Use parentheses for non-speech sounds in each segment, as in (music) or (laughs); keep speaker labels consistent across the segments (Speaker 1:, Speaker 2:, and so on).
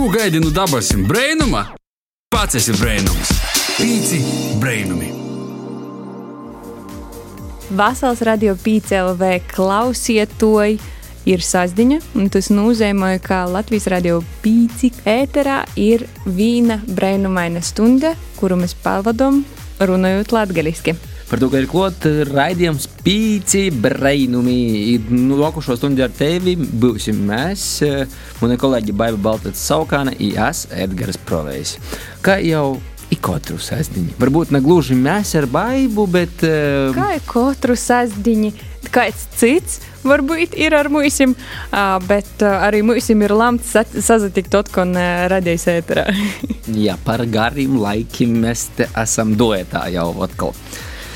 Speaker 1: Ko gaidi no dabasim brainuma? Pats esi brainums. Pīci brainumi.
Speaker 2: Vasals radio PCLV klausiet to ir sasdiņa, un tas nozīmē, ka Latvijas radio pīci ēterā ir vīna brainumaina stunda, kuru mēs pavadām runājot latgaliski.
Speaker 3: Par to, ka ir klāt raidījums pīci brainumi. Nu, Lokušo stundu ar tevi būsim mēs, mani kolēģi Baiva Baltats Saukāna, IAS Edgars Provejs. Kā jau ik katru sasdiņu. Varbūt ne gluži mēs ar baidu, bet. Uh,
Speaker 2: Kā ir katru sasdiņu, kāds cits varbūt ir ar mūsim, uh, bet uh, arī mūsim ir lemts sa sazatikt otkon uh, radījis ēterā. (laughs)
Speaker 3: jā, par gariem laikiem mēs te esam duetā jau atkal.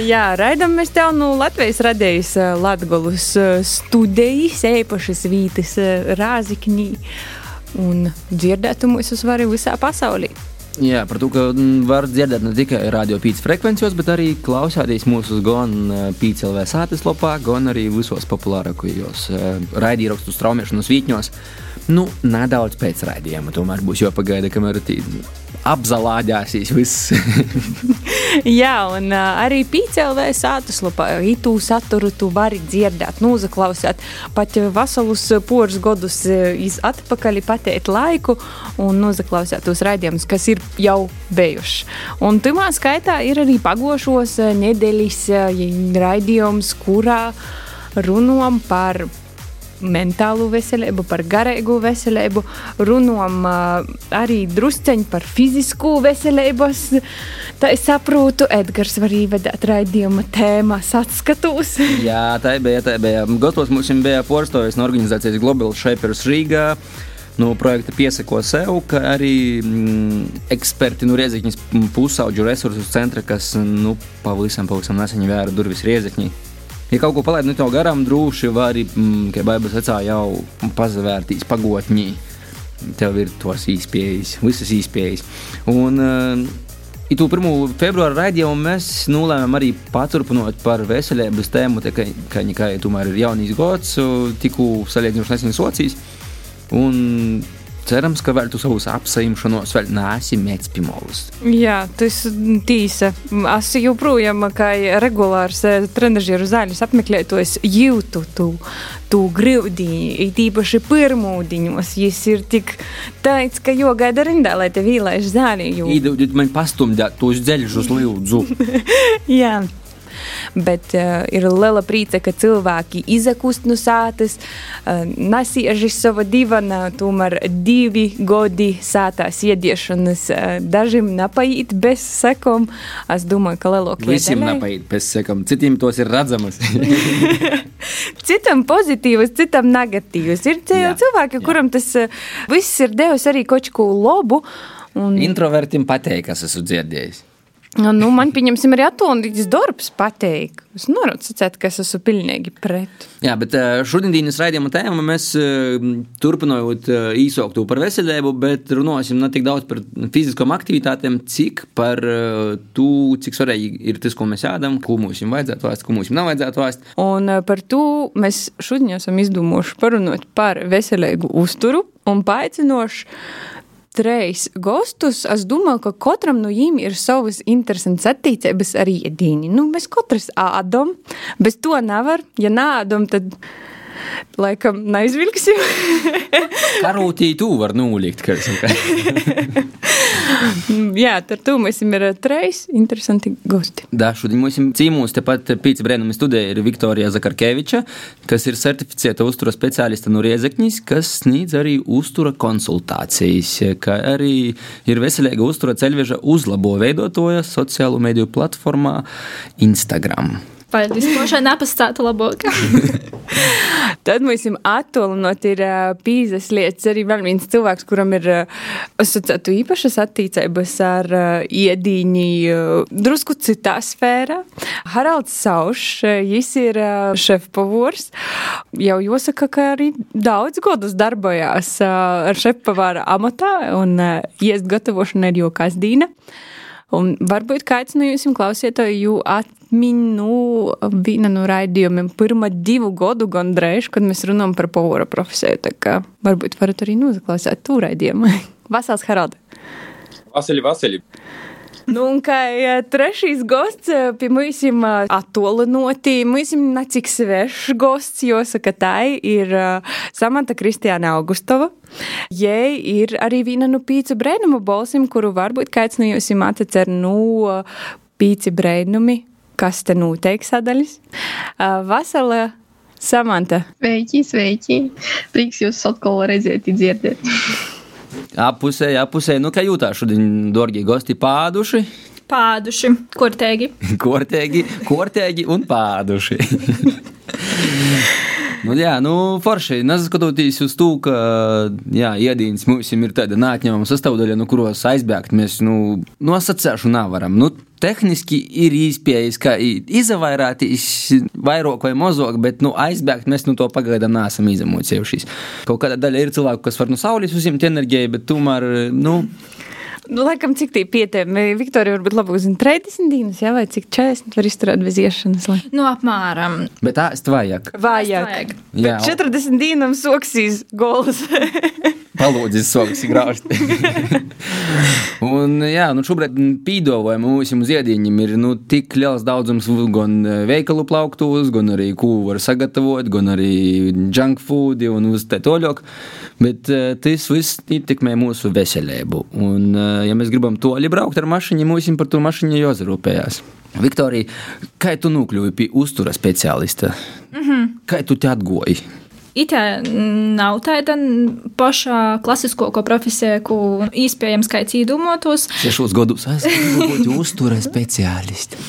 Speaker 2: Jā, raidām mēs tev no Latvijas radījis Latgolus studijas, īpašas vītas Rāzikņī un dzirdētu mūsus var visā pasaulī.
Speaker 3: Jā, par to, ka var dzirdēt ne tikai radio pīcis frekvencijos, bet arī klausāties mūsu gan pīcis sāpes lopā, gan arī visos populārākajos raidījumos, straumēšanas vītņos. Nu, nedaudz pēc raidījuma tomēr būs jāpagaida, kamēr apzalādāsīs viss. (laughs)
Speaker 2: Jā, un uh, arī PCLV sātas lapā itū saturu tu vari dzirdēt, nozaklausīt pat veselus porus godus iz atpakaļ patēt laiku un nozaklausīt tos raidījumus, kas ir jau bijuši. Un timā skaitā ir arī pagošos nedēļas raidījums, kurā runām par mentālo veselību, par garīgu veselību, runājam arī drusceņi par fizisko veselību. Tā es saprotu, Edgars var ievedēt raidījuma tēmas atskatus.
Speaker 3: Jā, tā bija, tā bija. Gotos mums bija porstojas no organizācijas Global Shapers Rīgā. No projekta piesako sev, ka arī mm, eksperti no Riezekņas pusauģu resursu centra, kas nu, pavisam, pavisam nesen vēra durvis Riezekņai ja kaut ko palaid no tā garām, droši var arī, mm, kā Bābas vecā, jau pazavērtīs pagotņī. Tev ir tos īspējas, visas īspējas. Un, uh, I tu 1. februāra raidījumu mēs nolēmām arī paturpināt par veselības tēmu, tā kā, kā, kā tomēr ir jaunīs gads, tikko salīdzinoši nesen socijas. Un cerams, ka vēl tu savus apsaimšanos vēl neesi mēģinājis pimolis.
Speaker 2: Jā, tas tīsa. Es joprojām, kā regulārs eh, trenažieru zāļus apmeklētājs, jūtu tu, tu grūdiņu, it īpaši pirmūdiņos. Jis ir tik tāds, ka jo gaida rindā, lai te vīlēš zāļi.
Speaker 3: Jū... Īdaudiet man pastumdēt tos dzeļžus lūdzu. (laughs)
Speaker 2: Jā bet uh, ir liela priece, ka cilvēki izakust no sātas, uh, nesieži sava divana, tomēr divi godi sātās iediešanas uh, dažiem nepaiet bez sekām. Es domāju, ka lielākie
Speaker 3: Visiem daļai... nepaiet bez sekām, citiem tos ir redzamas. (laughs)
Speaker 2: citam pozitīvas, citam negatīvas. Ir jā, cilvēki, jā. kuram tas viss ir devis arī kaut ko labu.
Speaker 3: Un... Introvertim patīk, kas esmu dzirdējis.
Speaker 2: Nu, man, pieņemsim, arī atomīgs darbs patīk. Es nevaru sacīt, ka es esmu pilnīgi pret.
Speaker 3: Jā, bet šodienas raidījuma tēma mēs turpinot īsākt par veselību, bet runāsim ne tik daudz par fiziskām aktivitātēm, cik par to, cik svarīgi ir tas, ko mēs ēdam, ko mums vajadzētu vēst, ko mums nevajadzētu vēst.
Speaker 2: Un par to mēs šodien esam izdomājuši parunāt par veselīgu uzturu un paaicinoši trīs gostus, es domāju, ka katram no viņiem ir savas interesantas attīstības ar iedīni. Nu, mēs katrs ādam, bez to nevar. Ja nādam, tad laikam neizvilksim. (laughs)
Speaker 3: Karotī tu var nolikt. (laughs)
Speaker 2: Jā, ar to mums ir trīs interesanti gosti.
Speaker 3: Da, šodien mums cīmūs tepat pīci brēnumi studē ir Viktorija Zakarkeviča, kas ir certificēta uztura speciālista no Riezekņas, kas sniedz arī uztura konsultācijas, kā arī ir veselīga uztura ceļveža uzlabo veidotoja sociālo mediju platformā Instagram.
Speaker 4: Paldies, Mošai, nepastātu labāk. (laughs)
Speaker 2: Tad mums attālinot ir pīzes lietas. Arī vēl viens cilvēks, kuram ir asociētu īpašas attīcības ar iedīņi drusku citā sfērā. Haralds Saušs, viņš ir šefpavors. Jau jāsaka, ka arī daudz gadus darbojās ar šefpavāra amatā un iest gatavošana ir jau kasdīna. Un varbūt kāds no jums klausītāju atmiņu viena no raidījumiem pirmā divu gadu gandrīz, kad mēs runājam par povora profesiju. Tā kā varbūt varat arī noklausīt to raidījumu. (laughs) Vasals Haralda.
Speaker 5: Vasaļi, Vasaļi.
Speaker 2: Nu, un kā trešais gosts eh, pie mums attolinoti, mums necik svešs gosts, jāsaka, tā ir uh, Samanta Kristiāna Augustova. Jai ir arī viena no pīcu brēnumu balsim, kuru varbūt kāds no jums atcer no uh, pīci brēnumi, kas te noteikti sadaļas. Vasala Samanta.
Speaker 6: Sveiki, sveiki! Prieks jūs atkal redzēt, dzirdēt. (laughs)
Speaker 3: Apusē, apusē, nu kā jūtās šodien, dārgie gosti, pāduši?
Speaker 4: Pāduši, kortēgi. (laughs)
Speaker 3: kortēgi, kortēgi un pāduši. (laughs) Nu, jā, nu, forši. Neskatoties uz to, ka jā, iedīns mums ir tāda neatņemama sastāvdaļa, no kuros aizbēgt mēs nu, no asociēšu nevaram. Nu, tehniski ir iespējas, ka izvairīties vairāk vai mazāk, bet nu, aizbēgt mēs nu, to pagaidām neesam izamocējušies. Kaut kāda daļa ir cilvēku, kas var no saules uzņemt enerģiju, bet tomēr. Nu,
Speaker 2: Nu, laikam, cik tā pietiekami? Viktorija varbūt labāk zina 30 dienas, jā, vai cik 40 var izturēt bez iešanas? Lai...
Speaker 4: Nu, apmēram.
Speaker 3: Bet tā es vajag.
Speaker 2: Vajag.
Speaker 4: vajag.
Speaker 2: Jā. 40 dienām soksīs gols. (laughs)
Speaker 3: Palūdzis soks graužt. (laughs) un, jā, nu šobrīd pīdovojam mūsu ziediņiem ir, nu, tik liels daudzums gan veikalu plauktos, gan arī, ko var sagatavot, gan arī junk food un uz te toļok. Bet tas viss ietekmē mūsu veselību. Un, ja mēs gribam toļi braukt ar mašīnu, mums par to mašīnu jāzarūpējās. Viktorija, kā tu nokļuvi pie uztura speciālista? Mm -hmm. Kā tu te atgoji?
Speaker 4: Itā nav tāda paša klasisko profesija, ko iespējams skaits īdumotos.
Speaker 3: Sešos gadus esmu būt uztura speciālisti.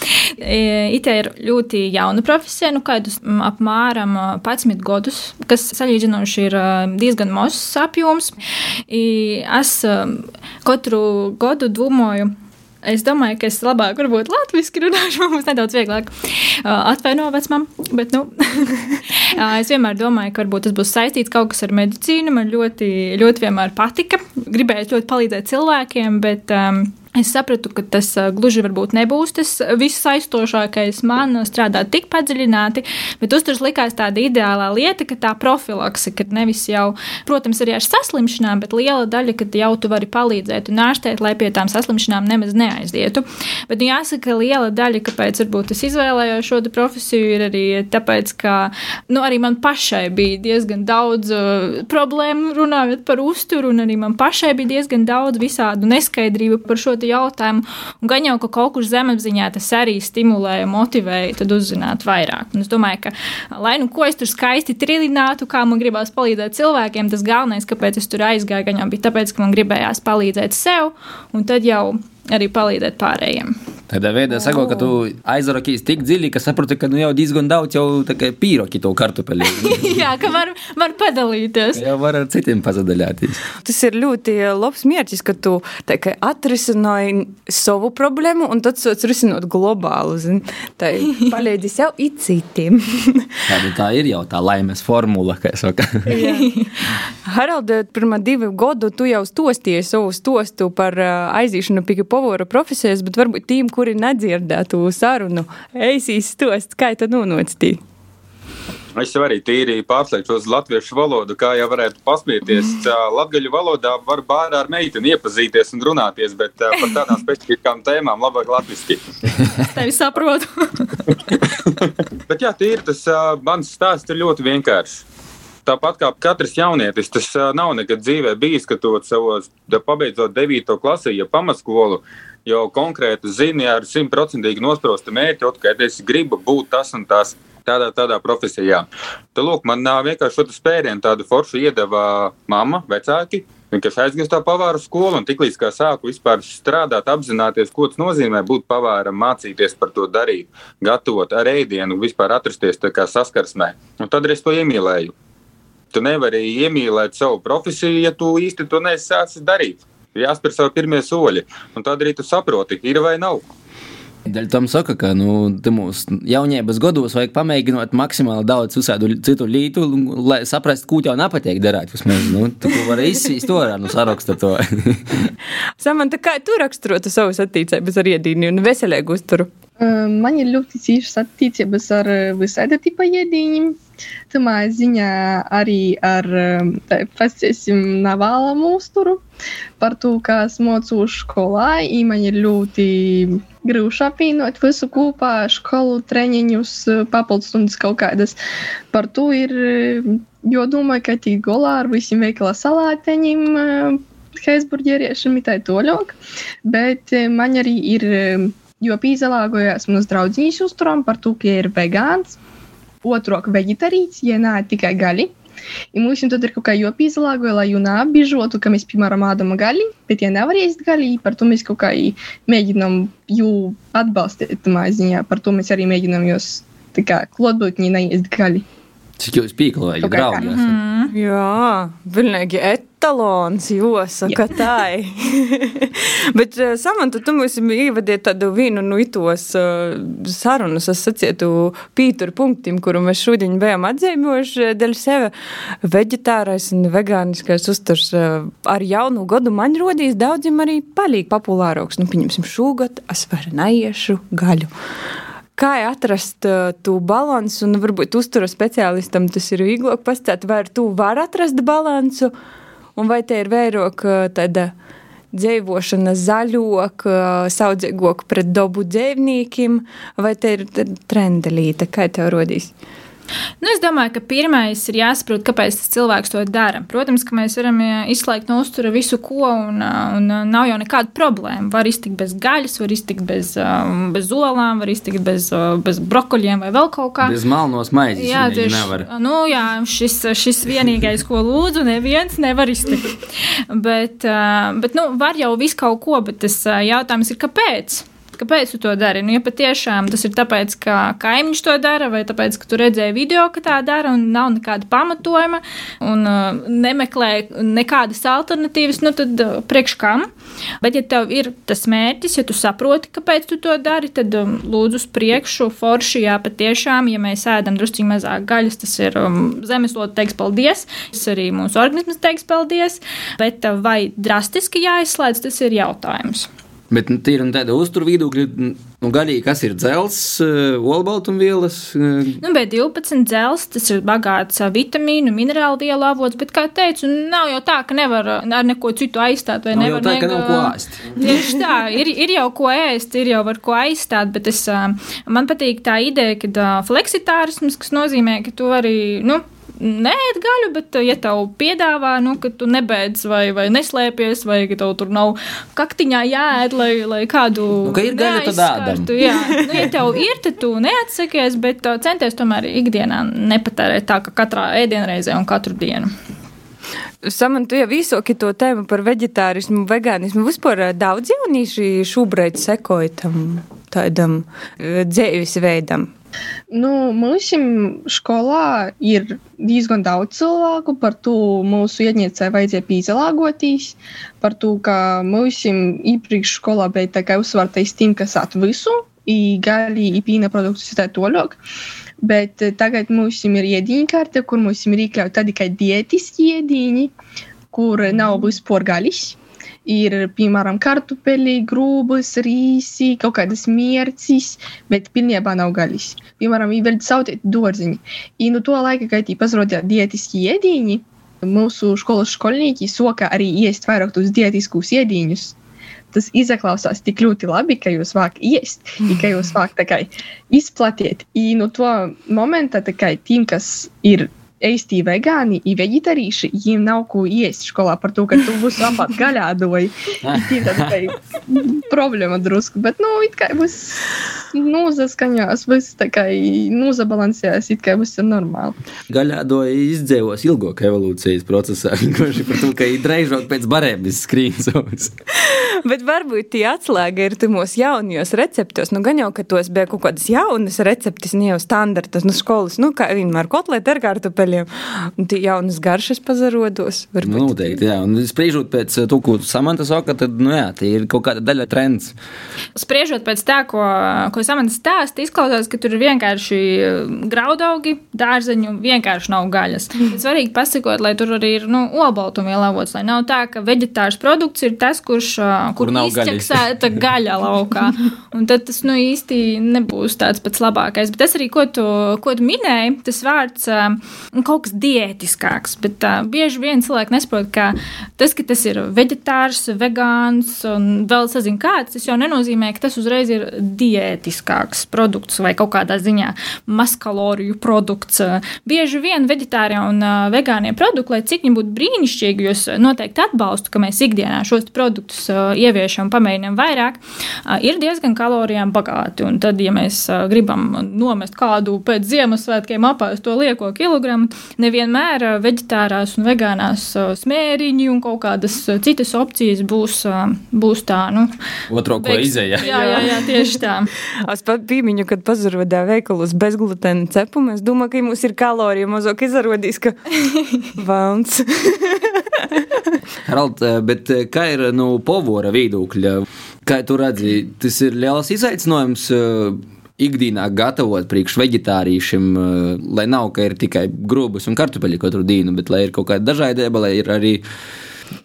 Speaker 4: Itā ir ļoti jauna profesija, nu kādus apmēram 11 gadus, kas salīdzinoši ir diezgan mazs apjoms. Es katru gadu domāju Es domāju, ka es labāk varbūt latviešu runāšu, (laughs) mums nedaudz vieglāk atvaino vecmam, bet, nu, (laughs) es vienmēr domāju, ka varbūt tas būs saistīts kaut kas ar medicīnu. Man ļoti, ļoti vienmēr patika. Gribēju ļoti palīdzēt cilvēkiem, bet um, Es sapratu, ka tas gluži varbūt nebūs tas viss aizstošākais man strādāt tik padziļināti, bet uzturs likās tāda ideālā lieta, ka tā profilakse, ka nevis jau, protams, arī ar saslimšanām, bet liela daļa, ka jau tu vari palīdzēt un ārstēt, lai pie tām saslimšanām nemaz neaizietu. Bet nu, jāsaka, ka liela daļa, kāpēc varbūt es izvēlējos šo profesiju, ir arī tāpēc, ka nu, arī man pašai bija diezgan daudz problēmu runājot par uzturu, un arī man pašai bija diezgan daudz visādu neskaidrību par šo jautājumu. Un gan jau, ka kaut kur zemapziņā tas arī stimulēja, motivēja, tad uzzināt vairāk. Un es domāju, ka, lai nu ko es tur skaisti trilinātu, kā man gribās palīdzēt cilvēkiem, tas galvenais, kāpēc es tur aizgāju, gan jau bija tāpēc, ka man gribējās palīdzēt sev, un tad jau arī palīdzēt pārējiem.
Speaker 3: Tādā veidā sako, ka tu aizrakīs tik dziļi, ka saproti, ka nu jau diezgan daudz jau pīroki to kartupeli.
Speaker 4: Jā, ka var, var padalīties.
Speaker 3: Jā, var ar citiem pazadaļāties.
Speaker 2: Tas ir ļoti labs mērķis, ka tu atrisināji savu problēmu un tad sots risinot globālu. Zin? Tā (laughs) palīdzi sev it citiem. (laughs)
Speaker 3: Tāda tā ir jau tā laimes formula, kā es saku. (laughs)
Speaker 2: Haralda, pirmā divu gadu tu jau stostīji savu stostu par aizīšanu pie povora profesijas, bet varbūt tīm, kuri nedzirdētu sarunu, eisīs stost, kā tad nonoctīja.
Speaker 5: Es jau arī tīri pārslēgšu uz latviešu valodu, kā jau varētu pasmieties. (laughs) Latviešu valodā var bērnu ar meiteni iepazīties un runāties, bet par tādām specifiskām tēmām labāk latviešu.
Speaker 4: Tevi saprotu. (laughs)
Speaker 5: bet jā, tīri tas mans stāsts ir ļoti vienkāršs. Tāpat kā katrs jaunietis, tas nav nekad dzīvē bijis, ka tu savos, pabeidzot 9. klasi, ja pamatskolu, jau konkrēti zini ar simtprocentīgi nosprostu mērķi, ka es gribu būt tas un tas tādā, tādā profesijā. Tad, lūk, man vienkārši šo spērienu tādu foršu iedeva mamma, vecāki. Viņš aizgāja tā pavāra skolu, un tiklīdz kā sāku vispār strādāt, apzināties, ko tas nozīmē būt pavāram, mācīties par to darīt, gatavot ar ēdienu, vispār atrasties saskarsmē. Un tad es to iemīlēju. Tu nevari iemīlēt savu profesiju, ja tu īsti to neesi sācis darīt. Ir jāspēr savi pirmie soļi, un tad arī tu saproti, ir vai nav.
Speaker 3: Dēļ tam saka, ka nu, mūsu jaunības gados vajag pamēģināt maksimāli daudz visādu citu lītu, lai saprastu, ko tev nepatīk darīt. Vismaz, nu, tu vari izsīst to ar nu, sarakstu to.
Speaker 2: Samanta, kā tu raksturotu savus attīstības ar iedīni un veselīgu uzturu?
Speaker 6: Man ir ļoti ciešas attiecības ar visāda tipa ēdieniem. Tamā ziņā arī ar pasiesim navālamu uzturu. Par to, kā es mocos skolā, man ir ļoti grūti apvienot visu kopā, skolu, treniņus, papildus kaut kādas. Par to ir, jo domāju, ka tī golā ar visiem veikala salāteņiem, Heisburgeriešiem ir tā toļok, bet man arī ir, jo pīzelāgojās manas draudzīņas uzturam par to, ka ir vegāns otrāk vegetarīts, ja nē, tikai gaļi. I mums tad ir kaut kā jopīzlāgoja, lai jau neapbižotu, ka mēs, piemēram, ādam gaļi, bet ja nevar ēst gaļi, par to mēs kaut kā mēģinām jū atbalstīt tamā ziņā, par to mēs arī mēģinām jūs tā kā klotbūtņi neiest gaļi.
Speaker 3: Cik jūs
Speaker 6: kā
Speaker 3: draugi?
Speaker 6: tā.
Speaker 3: esat?
Speaker 2: Jā, pilnīgi etalons, jāsaka tā. (laughs) Bet, eh, Samanta, tu mums ievadiet tādu vienu no itos uh, sarunas, es sacietu Pīturu punktiem, kuru mēs šodien bijām atzīmojuši dēļ sevi. Veģetārais un vegāniskais uzturs uh, ar jaunu gadu man rodīs daudziem arī palīgi populārāks. Nu, pieņemsim, šogad es vairs neiešu gaļu. Kā atrast uh, to balansu, un varbūt uzturu speciālistam tas ir vieglāk pastāstīt, vai ar to var atrast balansu, un vai te ir vairāk uh, tāda dzīvošana zaļāk, uh, saudzīgāk pret dabu dzīvniekiem, vai te ir trendelīte, kā tev rodīs?
Speaker 4: Nu, es domāju, ka pirmais ir jāsaprot, kāpēc tas cilvēks to dara. Protams, ka mēs varam izslēgt no uztura visu, ko, un, un nav jau nekāda problēma. Var iztikt bez gaļas, var iztikt bez, bez olām, var iztikt bez, bez brokoļiem vai vēl kaut kā.
Speaker 3: Bez malnos maizes
Speaker 4: Jā, tieši
Speaker 3: nevar.
Speaker 4: nu, jā, šis, šis vienīgais, ko lūdzu, neviens nevar iztikt. (laughs) bet, bet nu, var jau visu kaut ko, bet tas jautājums ir, kāpēc? Kāpēc tu to dari? Nu, ja patiešām tas ir tāpēc, ka kaimiņš to dara, vai tāpēc, ka tu redzēji video, ka tā dara, un nav nekāda pamatojuma, un uh, nemeklē nekādas alternatīvas, nu tad uh, priekš kam? Bet, ja tev ir tas mērķis, ja tu saproti, kāpēc tu to dari, tad um, lūdzu uz priekšu, forši, jā, patiešām, ja mēs ēdam drusciņ mazāk gaļas, tas ir um, zemeslode teiks paldies, tas arī mūsu organisms teiks paldies, bet uh, vai drastiski jāizslēdz, tas ir jautājums.
Speaker 3: Bet nu, tīri un tāda uzturu viedokļa, nu, gaļīgi, kas ir dzels, uh, olbaltumvielas. Uh,
Speaker 4: Nu, B12 dzels, tas ir bagāts ā, vitamīnu, minerālu vielu avots, bet, kā teicu, nav jau tā, ka nevar ar neko citu aizstāt. vai
Speaker 3: Nav
Speaker 4: nevar
Speaker 3: tā,
Speaker 4: nega-
Speaker 3: nav ko ēst.
Speaker 4: Tieši tā, ir, ir jau ko ēst, ir jau var ko aizstāt, bet es, man patīk tā ideja, ka fleksitārisms, kas nozīmē, ka tu arī, nu, Nē, gaļu, bet, ā, ja tev piedāvā, nu, ka tu nebeidz vai, vai neslēpies, vai ka tev tur nav kaktiņā jāēd, lai, lai kādu.
Speaker 3: Nu, ka ir gaļa, tad ēdam.
Speaker 4: Jā, nu, ja tev ir, tad tu neatsakies, bet ā, centies tomēr ikdienā nepatērēt tā, ka katrā ēdienreizē un katru dienu.
Speaker 2: Saman, tu jau visoki to tēmu par veģetārismu, vegānismu. Vispār ā, daudz jaunieši šobrīd sekoja tam tādam dzīves veidam.
Speaker 6: Nu, mums skolā ir diezgan daudz cilvēku. Par to mūsu ietniecei vajadzēja pīzelāgoties. Par to, ka mums iepriekš skolā bija tā kā uzsvērtais tim, kas at visu, i gaļi, i pīna produktus tā toļok. Bet eh, tagad mums ir iedīņa karte, kur mums ir iekļauti tādi kā diētiski iedīņi, kur nav vispār gaļas. Ir, piemēram, kartupeļi, grūbas, rīsi, kaut kādas mērcis, bet pilnībā nav gaļas. Piemēram, ir vēl sautēti dārziņi. I no to laika, kad ir pazudīja diētiski ēdiņi, mūsu skolas skolnieki soka arī iest vairāk tos diētiskus ēdiņus. Tas izklausās tik ļoti labi, ka jūs varat iest, mm. ka jūs varat tā kā izplatiet. I no to momenta, kā tiem, kas ir īsti vegāni, ir vegetarīši, viņiem nav ko iest skolā par to, ka tu būsi apāt gaļādoji. Ir tāda kā problēma drusku, bet, nu, it kā būs nozaskaņās, viss tā kā nozabalansējās, it kā ir normāli.
Speaker 3: Gaļādoja izdzīvos ilgāk evolūcijas procesā. (laughs) Vienkārši par to, ka ir dreizāk pēc barēm skrīn savus. (laughs)
Speaker 2: Bet varbūt tie atslēga ir timos jaunajos receptos. Nu, gan jau, ka tos bija kaut kādas jaunas receptes, ne jau standartas no skolas, nu, kā vienmēr kotlēt ar kartupeļiem. Un tie jaunas garšas pazarodos. Varbūt.
Speaker 3: Nu, noteikti, jā. Un spriežot pēc to, ko Samanta saka, tad, nu, jā, tie ir kaut kāda daļa trends.
Speaker 4: Spriežot pēc tā, ko, ko Samants stāsta, izklausās, ka tur ir vienkārši graudaugi, dārzeņu vienkārši nav gaļas. Bet svarīgi pasakot, lai tur arī ir nu, olbaltumvielu avots, lai nav tā, ka veģetārs produkts ir tas, kurš kur,
Speaker 3: Kur nav
Speaker 4: izķeksēta (laughs) gaļa laukā. Un tad tas nu, īsti nebūs tāds pats labākais. Bet tas arī, ko tu, ko tu minēji, tas vārds kaut kas diētiskāks. Bet uh, bieži vien cilvēki nesaprot, ka tas, ka tas ir veģetārs, vegāns un vēl sazina kāds, tas jau nenozīmē, ka tas uzreiz ir diētiskāks produkts vai kaut kādā ziņā maskaloriju produkts. Bieži vien veģetārie un uh, vegānie produkti, lai cik viņi būtu brīnišķīgi, jūs noteikti atbalstu, ka mēs ikdienā šos produktus uh, ieviešam, pamēģinām vairāk, uh, ir diezgan kalorijām bagāti. Un tad, ja mēs uh, gribam nomest kādu pēc Ziemassvētkiem apēst to lieko kilogramu, nevienmēr uh, veģetārās un vegānās smēriņi un kaut kādas citas opcijas būs, būs tā, nu,
Speaker 3: Otro, ko izēja.
Speaker 4: Jā, jā, jā, tieši tā. (laughs)
Speaker 2: Es pat pīmiņu, kad pazarodā veikalos bezglutēna cepumu, es domāju, ka mums ir kalorija mazāk izrādījis, ka. (laughs) (laughs)
Speaker 3: Harald, eh, bet kā ir no nu, povora viedokļa? Kā tu redzi, tas ir liels izaicinājums ikdienā gatavot priekš vegetāriešiem, eh, lai nav, ka ir tikai grūbas un kartupeļi katru dienu, bet lai ir kaut kāda dažādība, lai ir arī,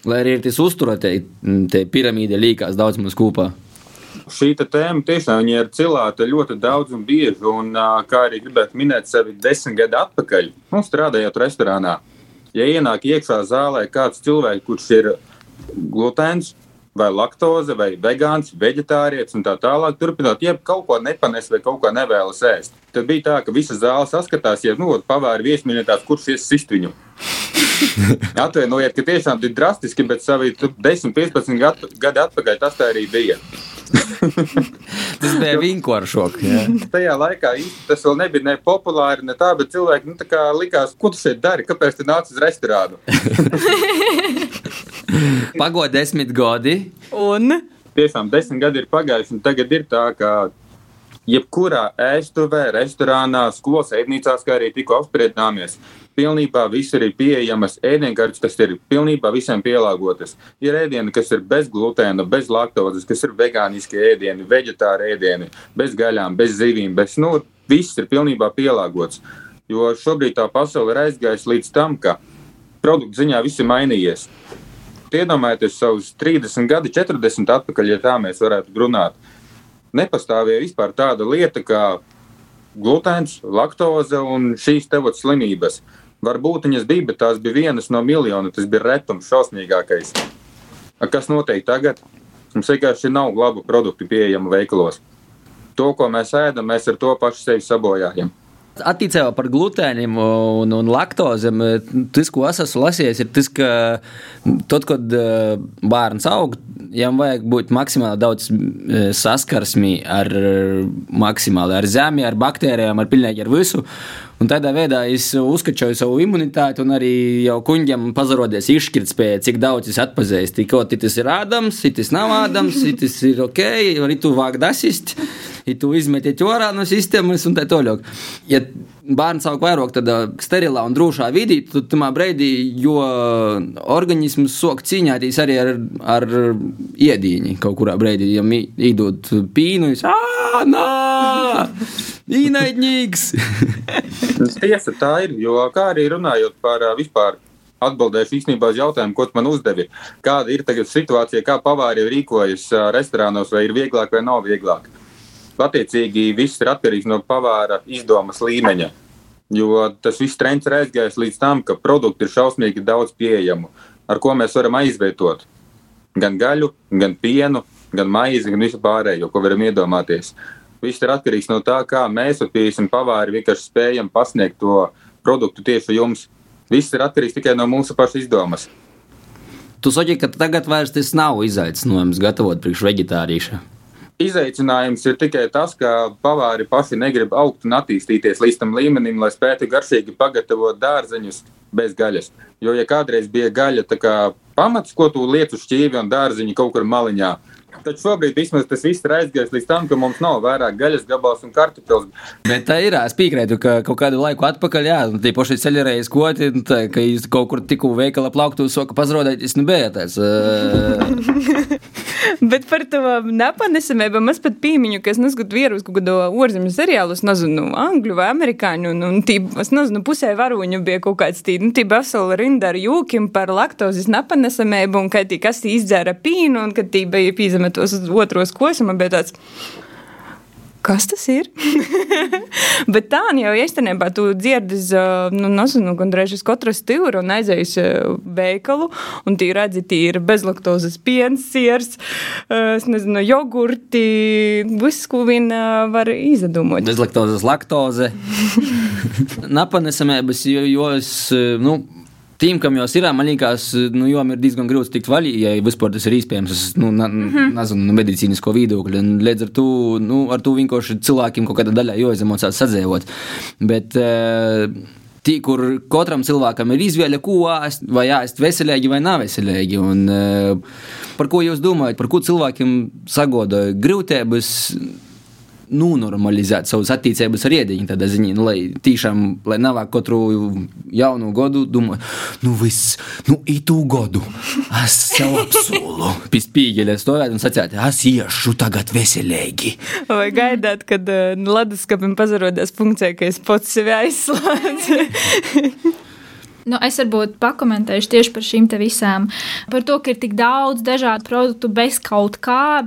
Speaker 3: lai arī ir tas uzturētie, tie piramīdi līkās daudz mums kopā.
Speaker 5: Šī tēma tiešām ir cilāta ļoti daudz un bieži. Un, kā arī gribētu minēt sevi desmit gadu atpakaļ, nu, strādājot restorānā. Ja ienāk iekšā zālē kāds cilvēks, kurš ir glutēns, vai laktoze, vai vegāns, vegetārietis un tā tālāk, turpinot, ja kaut ko nepanes vai kaut ko nevēlas ēst. Tad bija tā, ka visa zāle saskatās, ja nu, pavāri viesmīļotājs, kurš ies sist viņu. (laughs) Atvainojiet, ka tiešām tik drastiski, bet savi tu 10, 15 gadu, gadu atpakaļ tas tā arī bija. (laughs)
Speaker 3: Tas bija vienkāršāk. jā.
Speaker 5: Tajā laikā tas vēl nebija ne populāri, ne tā, bet cilvēki nu, tā kā likās, ko tu šeit dari, kāpēc tu nāc uz restorānu. (laughs)
Speaker 3: Pagod desmit gadi.
Speaker 2: Un
Speaker 5: Tiešām desmit gadi ir pagājuši, un tagad ir tā, ka jebkurā ēstuvē, restorānā, skolas ēdnīcās, kā arī tikko apspriedāmies, pilnībā viss ir pieejamas ēdienkartes, kas ir pilnībā visiem pielāgotas. Ir ēdieni, kas ir bez glutēna, bez laktozes, kas ir vegāniski ēdieni, veģetāri ēdieni, bez gaļām, bez zivīm, bez, nu, viss ir pilnībā pielāgots. Jo šobrīd tā pasaule ir aizgājusi līdz tam, ka produktu ziņā viss ir mainījies. Iedomājieties, savus 30 gadi, 40 atpakaļ, ja tā mēs varētu runāt. Nepastāvēja vispār tāda lieta kā glutēns, laktoze un šīs tevotas slimības. Varbūt viņas bija, bet tās bija vienas no miljona. Tas bija retums, šausmīgākais. Kas notiek tagad? Mums vienkārši nav labu produktu pieejamu veikalos. To, ko mēs ēdam, mēs ar to pašu sevi sabojājam.
Speaker 3: Attiecībā par glutēniem un, un laktozēm, tas, ko es esmu lasījis, ir tas, ka tad, kad eh, bērns aug, viņam vajag būt maksimāli daudz eh, saskarsmi ar maksimāli ar zemi, ar baktērijām, ar pilnīgi ar visu. Un tādā veidā es uzskačoju savu imunitāti, un arī jau kuģiem pazarodies izšķirtspēja, cik daudz es atpazīstu. Ko tas ir ādams, tas nav ādams, tas ir ok, arī tu vāk dasist, ja tu izmetiet ārā no sistēmas un tā tālāk. Ja bērns aug vairāk tādā sterilā un drošā vidī, tad tamā brīdī, jo organisms sok cīņāties arī ar, ar iedīņu kaut kurā brīdī, ja īdot pīnu, es ā, nā, īnaidņīgs! (laughs)
Speaker 5: Tiesa tā ir, jo kā arī runājot par vispār. Atbildēšu īstenībā uz jautājumu, ko man uzdevi. Kāda ir tagad situācija, kā pavāri rīkojas restorānos, vai ir vieglāk vai nav vieglāk? Attiecīgi, viss ir atkarīgs no pavāra izdomas līmeņa. Jo tas viss trends ir aizgājis līdz tam, ka produkti ir šausmīgi daudz pieejamu, ar ko mēs varam aizvietot gan gaļu, gan pienu, gan maizi, gan visu pārējo, ko varam iedomāties. Viss ir atkarīgs no tā, kā mēs, piemēram, pavāri vienkārši spējam pasniegt to produktu tieši jums. Viss ir atkarīgs tikai no mūsu pašu izdomas.
Speaker 3: Tu saki, ka tagad vairs tas nav izaicinājums gatavot priekš vegetārieša.
Speaker 5: Izaicinājums ir tikai tas, ka pavāri paši negrib augt un attīstīties līdz tam līmenim, lai spētu garšīgi pagatavot dārzeņus bez gaļas. Jo, ja kādreiz bija gaļa, tā kā pamats, ko tu lietu šķīvi un dārziņi kaut kur maliņā, tad šobrīd vismaz tas viss ir aizgājis līdz tam, ka mums nav vairāk gaļas gabals un kartupeļs.
Speaker 3: Bet tā ir. Es piekrītu, ka kaut kādu laiku atpakaļ, jā, tie paši ceļreiz koti, tā, ka jūs kaut kur tikko veikala plauktu, soka pazrodēties, nu bija tāds. (laughs)
Speaker 2: Bet par to nepanesamību es pat pīmiņu, ka es nezinu, vīrus kaut kādu ārzemju seriālu, es nezinu, angļu vai amerikāņu, un, un tī, es nezinu, pusē varoņu bija kaut kāds tī, nu, tī vesela rinda ar jūkim par laktozes nepanesamību, un ka tī kas tī izdzēra pīnu, un kad tī bija pīzametos uz otros kosuma, bet tāds kas tas ir? (laughs) Bet tā jau īstenībā tu dzirdi, nu, nezinu, gandrīz uz katru stūri un aizējas veikalu, un tī redzi, tī ir bezlaktozes piens, siers, nezinu, jogurti, viss, ko vien var izdomāt.
Speaker 3: Bezlaktozes laktoze. (laughs) Napanesamības, jo, jo es, nu, Tiem, kam jau ir, man liekas, nu, jau ir diezgan grūti tikt vaļā, ja vispār tas ir iespējams. Es, nu, na, mm -hmm. nezinu, no medicīnisko viedokļa. Līdz ar to, nu, ar to vienkārši cilvēkiem kaut kādā daļā jāizemocās sadzēvot. Bet, uh, Tī, kur katram cilvēkam ir izvēle, ko ēst, vai ēst veselīgi vai nav veselīgi. Un, uh, par ko jūs domājat, par ko cilvēkiem sagoda grūtības? Nonormalizēt savas attiecības ar ēdiņu. Tādā ziņā, nu, lai tiešām, lai nav katru jaunu gadu, domāju, nu viss, nu, itu gadu es sev apsolu. (laughs) Pēc spīģeļa stāvēt un sacīt, es iešu tagad veselīgi.
Speaker 2: Vai gaidāt, kad uh, leduskapim pazarodās funkcija, ka es pats sevi aizslēdzu? (laughs)
Speaker 4: Nu, es varbūt pakomentēšu tieši par šīm visām. Par to, ka ir tik daudz dažādu produktu bez kaut kā.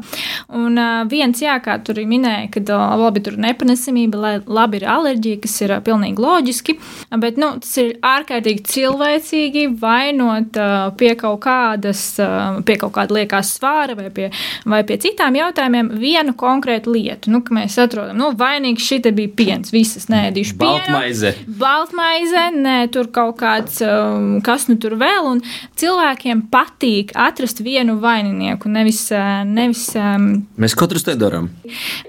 Speaker 4: Un uh, viens, jā, kā tur minēja, ka uh, labi tur ir nepanesamība, labi ir alerģija, kas ir uh, pilnīgi loģiski. Bet nu, tas ir ārkārtīgi cilvēcīgi vainot uh, pie kaut kādas, uh, pie kaut kāda liekās svāra vai pie, vai pie citām jautājumiem vienu konkrētu lietu. Nu, mēs atrodam, nu, vainīgs šī bija piens, visas nēdīšu pienu.
Speaker 3: Baltmaize.
Speaker 4: Baltmaize, nē, tur kaut kāds kāds, um, kas nu tur vēl. Un cilvēkiem patīk atrast vienu vaininieku, nevis. Uh, nevis um,
Speaker 3: mēs katrs to darām.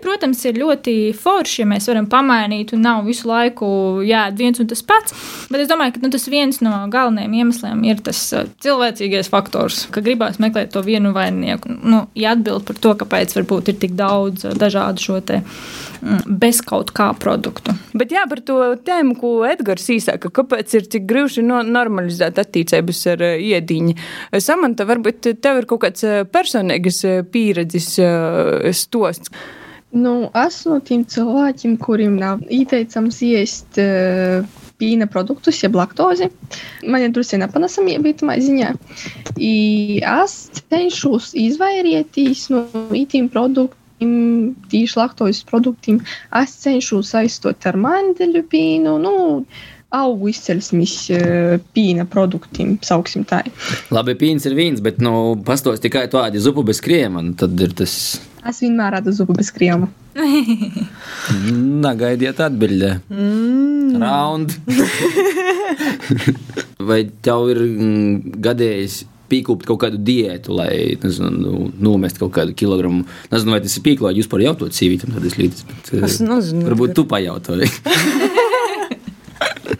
Speaker 4: Protams, ir ļoti forši, ja mēs varam pamainīt un nav visu laiku jāēd viens un tas pats. Bet es domāju, ka nu, tas viens no galvenajiem iemesliem ir tas uh, cilvēcīgais faktors, ka gribās meklēt to vienu vaininieku. Nu, ja atbild par to, kāpēc varbūt ir tik daudz uh, dažādu šo te mm, bez kaut kā produktu.
Speaker 2: Bet jā, par to tēmu, ko Edgars īsāka, kāpēc ir tik grūti no, normalizēt attiecības ar uh, iediņu. Samanta, varbūt tev ir kaut kāds personīgs pieredzes stosts.
Speaker 6: Nu, esmu no tiem cilvēkiem, kuriem nav ieteicams iest pīna produktus, jeb laktozi. Man ir drusku nepanesamība itamā ziņā. I es cenšos izvairīties no itim produktiem tīši laktozes produktiem. Es cenšos aizstot ar mandeļu pīnu. Nu, augu izcelsmes pīna produktiem, sauksim tā.
Speaker 3: Labi, pīns ir vīns, bet nu, pastos tikai tādi zupu bez kriema, tad ir tas.
Speaker 6: Es vienmēr radu zupu bez kriema. (laughs)
Speaker 3: Nagaidiet atbildē. Mm. Round. (laughs) Vai tev ir mm, gadījis pīkūpt kaut kādu diētu, lai nezinu, nu, nomest kaut kādu kilogramu. Nezinu, vai tas ir pīklo, jūs par jautājumu sīvītam, tad es līdzi. Bet,
Speaker 2: es nezinu.
Speaker 3: Varbūt tu pajautāji. (laughs)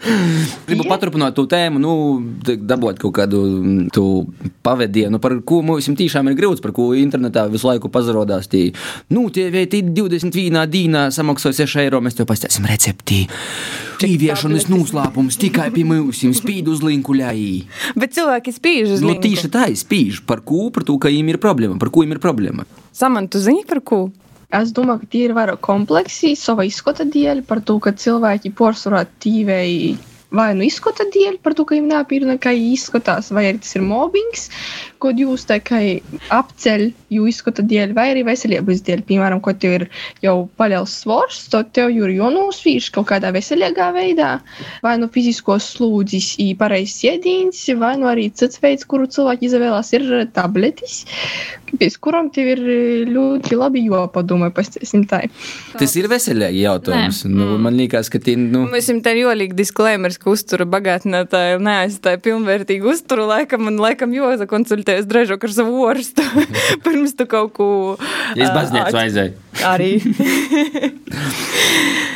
Speaker 3: (laughs) Gribu paturpināt to tēmu, nu, dabūt kaut kādu mm, pavadienu, par ko mums tiešām ir grūts, par ko internetā visu laiku pazarodās. Tī, nu, tie veidi 21 dīnā samaksāja 6 eiro, mēs tev pastāstīsim recepti. Tīviešanas noslēpums tikai pie mums, spīd uz linku ļai.
Speaker 2: Bet cilvēki spīž uz
Speaker 3: nu,
Speaker 2: linku.
Speaker 3: Tieši tā, spīž. Par ko? Par to, ka viņiem ir problēma. Par ko viņiem ir problēma?
Speaker 2: Samantu zini par ko?
Speaker 6: Es domāju, ka tie ir vairāk kompleksi sava izskata dēļ, par to, ka cilvēki porcelāna tīvēji vai nu izskata dēļ, par to, ka viņiem nepīra kā izskatās, vai arī tas ir mobbings, ko jūs tā kā apceļ, jo izskata dēļ, vai arī veselības dēļ. Piemēram, ko tev ir jau paļauts svars, tad tev ir jānosvīš kaut kādā veselīgā veidā, vai nu fiziskos slūdzis, pareizs iedīns, vai nu arī cits veids, kuru cilvēki izvēlās, ir tabletis, pēc kurām tev ir ļoti labi jāpadomā, pastāstīsim tā.
Speaker 3: Tas ir veselīgi jautājums. Nē. Nu, man liekas, ka tie, nu...
Speaker 2: Mēs jums te jolīgi disklēmers, ka uztura bagātinātāja neaizstāja pilnvērtīgu uzturu laikam un laikam joza konsultējas drežok ar savu orstu. Pirms tu kaut ko.
Speaker 3: Es baznīcu aizēju.
Speaker 2: Arī.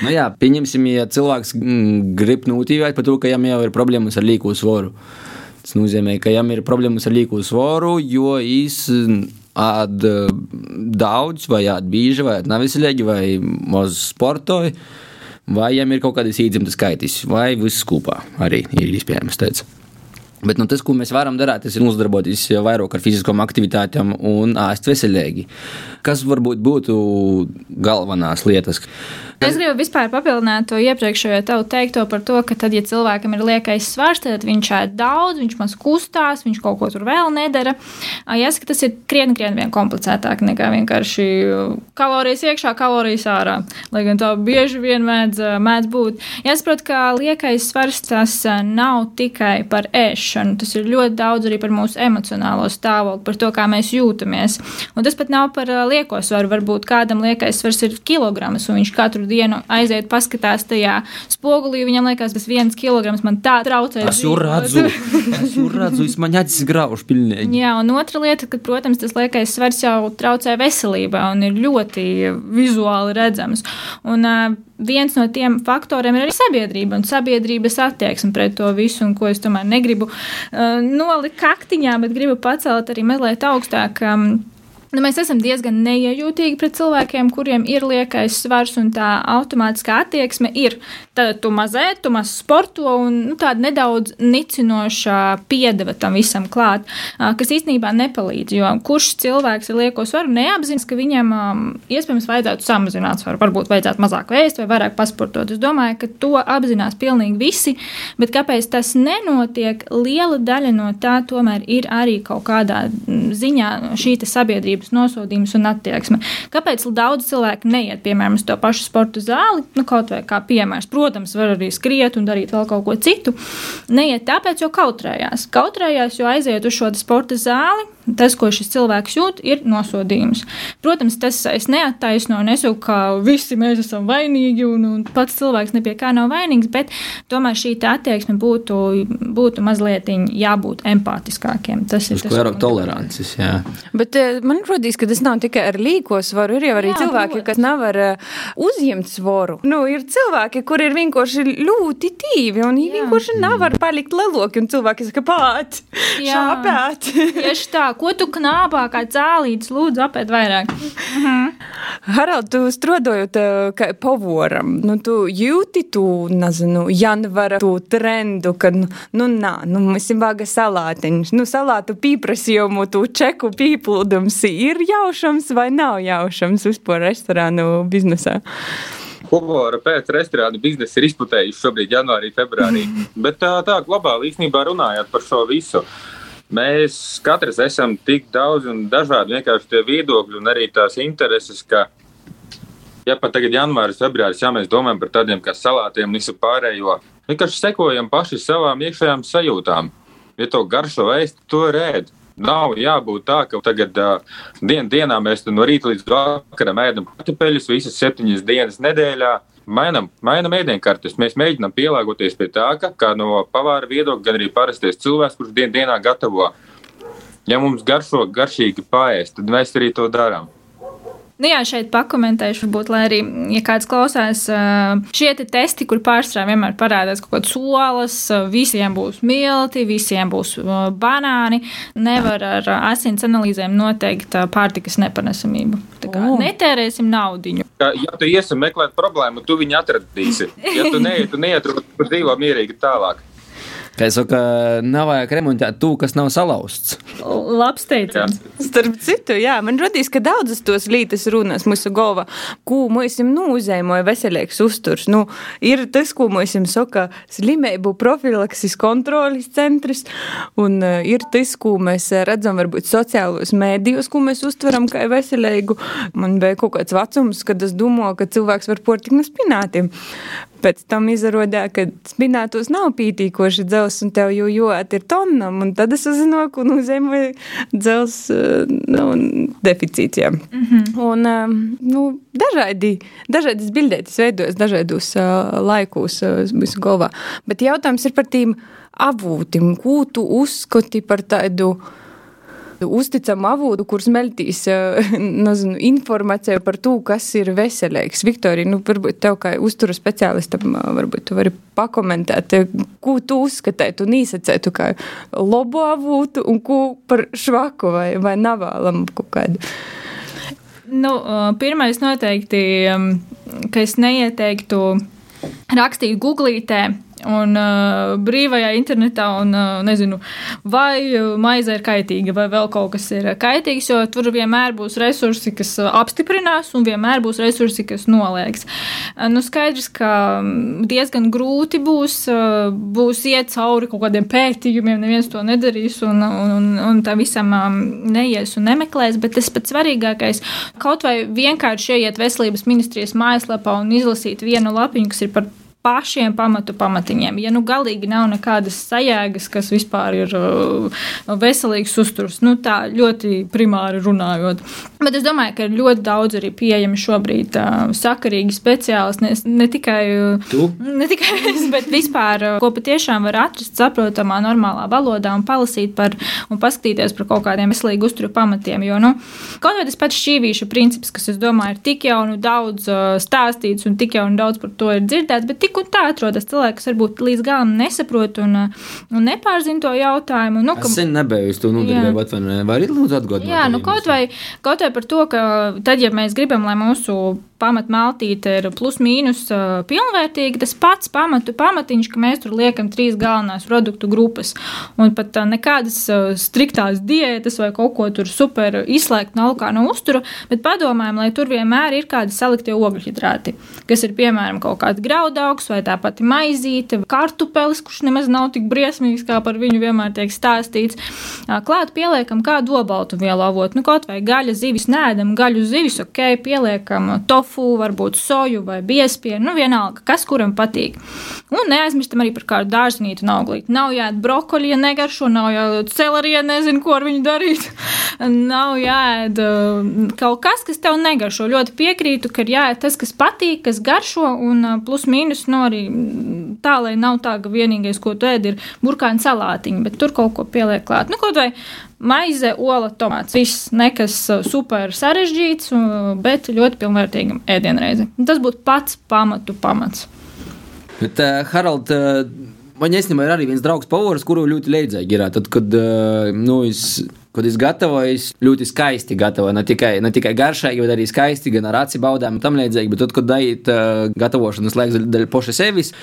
Speaker 3: nu jā, pieņemsim, ja cilvēks grib notīvēt par to, ka viņam jau ir problēmas ar līku svoru. Tas nozīmē, ka viņam ir problēmas ar līku svoru, jo viņš ād daudz, vai ād bieži, vai neviselīgi, vai maz sportoju, vai viņam ir kaut kādas īdzimtas kaitis, vai viss kopā arī ir iespējams teikt. Bet nu, tas, ko mēs varam darīt, tas ir uzdarboties vairāk ar fiziskām aktivitātēm un ēst veselīgi. Kas varbūt būtu galvenās lietas?
Speaker 4: Es gribu vispār papildināt to iepriekšējo tevu teikto par to, ka tad, ja cilvēkam ir liekais svars, tad viņš ēd daudz, viņš maz kustās, viņš kaut ko tur vēl nedara. Jāsaka, tas ir krietni, krietni vien komplicētāk nekā vienkārši kalorijas iekšā, kalorijas ārā. Lai gan tā bieži vien mēdz, mēdz būt. Jāsaprot, ka liekais svars tas nav tikai par ēšanu, tas ir ļoti daudz arī par mūsu emocionālo stāvokli, par to, kā mēs jūtamies. Un tas pat nav par lieko svaru. Varbūt kādam liekais svars ir kilograms, un viņš katru dienu aiziet, paskatās tajā spogulī. Viņam liekas, tas viens kilograms man tā traucē.
Speaker 3: Es jau redzu, es jau redzu, es man acis grauž pilnīgi.
Speaker 4: Jā, un otra lieta, ka, protams, tas liekais svars jau traucē veselībā un ir ļoti vizuāli redzams. Un, uh, viens no tiem faktoriem ir arī sabiedrība un sabiedrības attieksme pret to visu, un ko es tomēr negribu uh, nolikt kaktiņā, bet gribu pacelt arī mazliet augstāk. Um, Nu, mēs esam diezgan neiejūtīgi pret cilvēkiem, kuriem ir liekais svars, un tā automātiskā attieksme ir, tad tu mazē, tu maz sporto, un nu, tāda nedaudz nicinoša piedeva tam visam klāt, kas īstenībā nepalīdz. Jo kurš cilvēks ar lieko svaru neapzinās, ka viņam iespējams vajadzētu samazināt svaru, varbūt vajadzētu mazāk vēst vai vairāk pasportot. Es domāju, ka to apzinās pilnīgi visi, bet kāpēc tas nenotiek, liela daļa no tā tomēr ir arī kaut kādā ziņā šī sabiedrība sabiedrības nosodījums un attieksme. Kāpēc daudz cilvēku neiet, piemēram, uz to pašu sporta zāli, nu, kaut vai kā piemērs, protams, var arī skriet un darīt vēl kaut ko citu. Neiet tāpēc, jo kautrējās. Kautrējās, jo aiziet uz šo sporta zāli, tas, ko šis cilvēks jūt, ir nosodījums. Protams, tas es neattaisno, nesaku, ka visi mēs esam vainīgi un, un pats cilvēks nepie kā nav vainīgs, bet tomēr šī attieksme būtu, būtu mazliet jābūt empātiskākiem. Tas ir
Speaker 3: tas, kas tolerances. Jā.
Speaker 2: Bet eh, man rodīs, ka tas nav tikai ar līko svaru, ir jau arī jā, cilvēki, protams. kas nav ar uh, uzņemt svoru. Nu, ir cilvēki, kur ir vienkārši ļoti tīvi un viņi vienkārši nav var palikt leloki un cilvēki saka, pāt, šāpēt. (laughs)
Speaker 4: Tieši tā, ko tu knāpā kā cēlītis, lūdzu, apēt vairāk. Mhm.
Speaker 2: Harald, tu strādājot kā pavoram, nu tu jūti tu, nezinu, janvara tu trendu, ka, nu, nu nā, nu, mēs esam vāga salātiņš, nu, salātu pīprasījumu, tu čeku pīplūdums ir jaušams vai nav jaušams vispār restorānu biznesā?
Speaker 5: Humora pēc restorāna biznesa ir izputējuši šobrīd, janvārī, februārī. (laughs) Bet tā, tā globāli īstenībā runājot par šo visu. Mēs katrs esam tik daudz un dažādi vienkārši tie viedokļi un arī tās intereses, ka, ja pat tagad janvāris, februāris, ja mēs domājam par tādiem kā salātiem un visu pārējo, vienkārši sekojam paši savām iekšējām sajūtām. Ja to garšo ēst, to rēd. Nav jābūt tā, ka tagad uh, dien, dienā mēs no rīta līdz vakaram ēdam kartupeļus visas septiņas dienas nedēļā mainām, mainām ēdienkartes. Mēs mēģinām pielāgoties pie tā, ka kā no pavāra viedokļa, gan arī parastais cilvēks, kurš dien, dienā gatavo. Ja mums garšo garšīgi paēst, tad mēs arī to darām.
Speaker 4: Nu jā, šeit pakomentēšu, varbūt, lai arī, ja kāds klausās, šie te testi, kur pārstrādā vienmēr parādās kaut kādas olas, visiem būs milti, visiem būs banāni, nevar ar asins analīzēm noteikt pārtikas nepanesamību. Tā kā oh. netērēsim naudiņu.
Speaker 5: Ja tu iesi meklēt problēmu, tu viņu atradīsi. Ja tu neiet, tu neietrūc, tu dzīvo mierīgi tālāk.
Speaker 3: Kā es saku, nav vajag remontēt to, kas nav salauzts.
Speaker 4: Labs teiciens.
Speaker 2: Starp citu, jā, man radīs, ka daudzas tos lītas runas mūsu galvā, ko mēs nūzēmoja veselīgs uzturs. Nu, ir tas, ko mēs saka, slimību profilakses kontrolis centrs, un uh, ir tas, ko mēs redzam varbūt sociālos mēdījos, ko mēs uztveram kā veselīgu. Man bija kaut kāds vecums, kad es domāju, ka cilvēks var portikt no spinātiem. Pēc tam izrādījās, ka spinātos nav pītīkoši dzels, un tev jau jūt ir tonam, un tad es uzzināju, ka nozīmē dzels nu, deficīts. Jā. Mm -hmm. Un nu, dažādi, dažādas bildētas veidojas dažādos uh, laikos visu galvā. Bet jautājums ir par tīm avūtim, ko tu uzskati par tādu uzticamu avotu, kurš meltīs eh, (laughs) nezinu, informāciju par to, kas ir veselīgs. Viktorija, nu, varbūt tev kā uzturu speciālistam, varbūt tu vari pakomentēt, ko tu uzskatītu un īsacētu kā labu avotu un ko par švaku vai, vai navālam kaut kādu.
Speaker 4: Nu, pirmais noteikti, ka es neieteiktu rakstīt googlītē un uh, brīvajā internetā, un uh, nezinu, vai maize ir kaitīga, vai vēl kaut kas ir kaitīgs, jo tur vienmēr būs resursi, kas apstiprinās, un vienmēr būs resursi, kas noliegs. Uh, nu, skaidrs, ka diezgan grūti būs, uh, būs iet cauri kaut kādiem pētījumiem, neviens to nedarīs, un, un, un, un tā visam um, neies un nemeklēs, bet tas pats svarīgākais kaut vai vienkārši ieiet veselības ministrijas mājaslapā un izlasīt vienu lapiņu, kas ir par pašiem pamatu pamatiņiem. Ja nu galīgi nav nekādas sajēgas, kas vispār ir uh, veselīgs uzturs, nu tā ļoti primāri runājot. Bet es domāju, ka ir ļoti daudz arī pieejami šobrīd uh, sakarīgi speciālisti, ne, ne tikai, uh,
Speaker 3: Tu?
Speaker 4: ne tikai es, bet vispār, ko patiešām var atrast saprotamā, normālā valodā un palasīt par un paskatīties par kaut kādiem veselīgu uzturu pamatiem. Jo, nu, kaut vai tas pats šķīvīša princips, kas, es domāju, ir tik jau nu daudz stāstīts un tik jau nu daudz par to ir dzirdēts, bet tik un tā atrodas cilvēki, kas varbūt līdz galam nesaprot un, uh, un nepārzina to jautājumu. Nu,
Speaker 3: Es sen nebiju uz to nodarbību, atvainojiet. Vari lūdzu atgādināt?
Speaker 4: Jā, nu kaut vai, kaut vai par to, ka tad, ja mēs gribam, lai mūsu pamatmaltīte ir plus mīnus uh, pilnvērtīga, tas pats pamatu pamatiņš, ka mēs tur liekam trīs galvenās produktu grupas. Un pat nekādas striktās diētas vai kaut ko tur super izslēgt no alkā no uztura, bet padomājam, lai tur vienmēr ir kādi saliktie ogļhidrāti, kas ir piemēram kaut kāds graudaugs vai tā pati maizīte, kartupelis, kurš nemaz nav tik briesmīgs, kā par viņu vienmēr tiek stāstīts. Klāt pieliekam kādu obaltu vielu avotu, nu kaut vai gaļa zivis nēdam, gaļu zivis, ok, pieliekam tofu tofu, varbūt soju vai biespienu, nu vienalga, kas kuram patīk. Un neaizmirstam arī par kādu dārznītu un auglīti. Nav jāēd brokoļi, ja negaršo, nav jāēd celeri, ja nezinu, ko ar viņu darīt. (laughs) nav jāēd uh, kaut kas, kas tev negaršo. Ļoti piekrītu, ka ir jāēd tas, kas patīk, kas garšo, un uh, plus mīnus, nu arī tā, lai nav tā, ka vienīgais, ko tu ēd, ir burkāna salātiņa, bet tur kaut ko pieliek klāt. Nu, kaut vai maize, ola, tomāts. Viss nekas uh, super sarežģīts, uh, bet ļoti pilnvērtīga ēdienreize. Un Tas būtu pats pamatu pamats.
Speaker 3: Bet, uh, Harald, uh, man īstenībā ir arī viens draugs Pavors, kuru ļoti leidzīgi ir. Tad, kad, uh, nu, es, kad es gatavoju, es ļoti skaisti gatavoju. Ne tikai, ne tikai garšīgi, bet arī skaisti, gan ar aci baudām un tam līdzīgi. Bet tad, kad daiet uh, gatavošanas laiks dēļ poša sevis,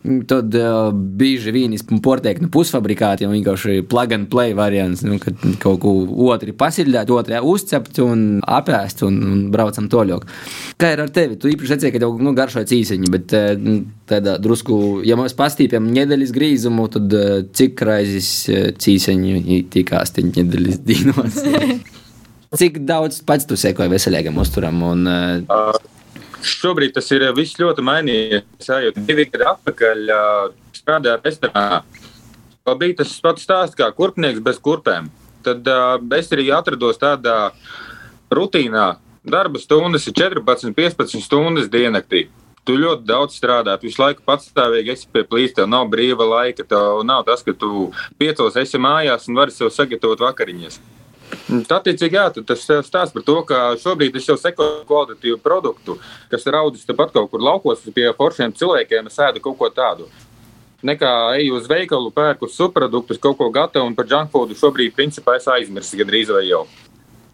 Speaker 3: tad uh, bieži vien importēk nu, pusfabrikāti, jau vienkārši plug and play variants, nu, kad kaut ko otru pasiļāt, otrā uzcept un apēst un, un braucam toļok. Kā ir ar tevi? Tu īpaši sacīji, ka tev nu, garšo cīsiņi, bet uh, tādā drusku, ja mēs pastīpjam nedēļas grīzumu, tad cik raizes cīsiņi tika astoņi nedēļas (laughs) dīnos? (laughs) Cik daudz pats tu sekoji veselīgam uzturam? Un, uh,
Speaker 5: Šobrīd tas ir viss ļoti mainījies. Jau divi gadi atpakaļ uh, strādāju restorānā. Bija tas pats stāsts kā kurpnieks bez kurpēm. Tad uh, es arī atrados tādā rutīnā. Darba stundas ir 14, 15 stundas diennaktī. Tu ļoti daudz strādā, tu visu laiku patstāvīgi esi pie plīsta, tev nav brīva laika, tev nav tas, ka tu piecos esi mājās un vari sev sagatavot vakariņas. Attiecīgi, jā, tas stāsta par to, ka šobrīd es jau sekoju kvalitatīvu produktu, kas ir audzis tepat kaut kur laukos pie foršiem cilvēkiem, es ēdu kaut ko tādu. Nekā eju uz veikalu, pērku subproduktus, kaut ko gatavu un par junk foodu šobrīd, principā, es aizmirsu gandrīz vai jau.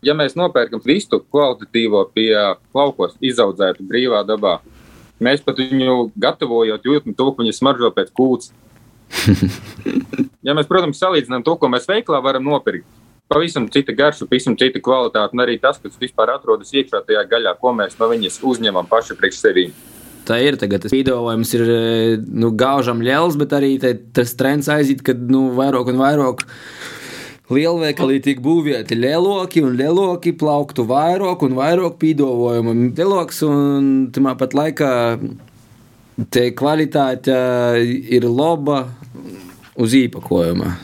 Speaker 5: Ja mēs nopērkam vistu kvalitatīvo pie laukos, izaudzētu brīvā dabā, mēs pat viņu gatavojot, jūtam to, ka viņa smaržo pēc kūts. (laughs) ja mēs, protams, salīdzinām to, ko mēs veiklā varam nopirkt, pavisam cita garša, pavisam cita kvalitāte, un arī tas, kas vispār atrodas iekšā tajā gaļā, ko mēs no viņas uzņemam paši priekš sevi.
Speaker 3: Tā ir tagad. Tas piedāvājums ir nu, gaužam liels, bet arī te, tas trends aiziet, kad nu, vairāk un vairāk lielveikali tiek būvēti lieloki un lieloki plauktu vairāk un vairāk piedāvājumu. Lieloks un tamā pat laikā te kvalitāte ir laba uz īpakojuma.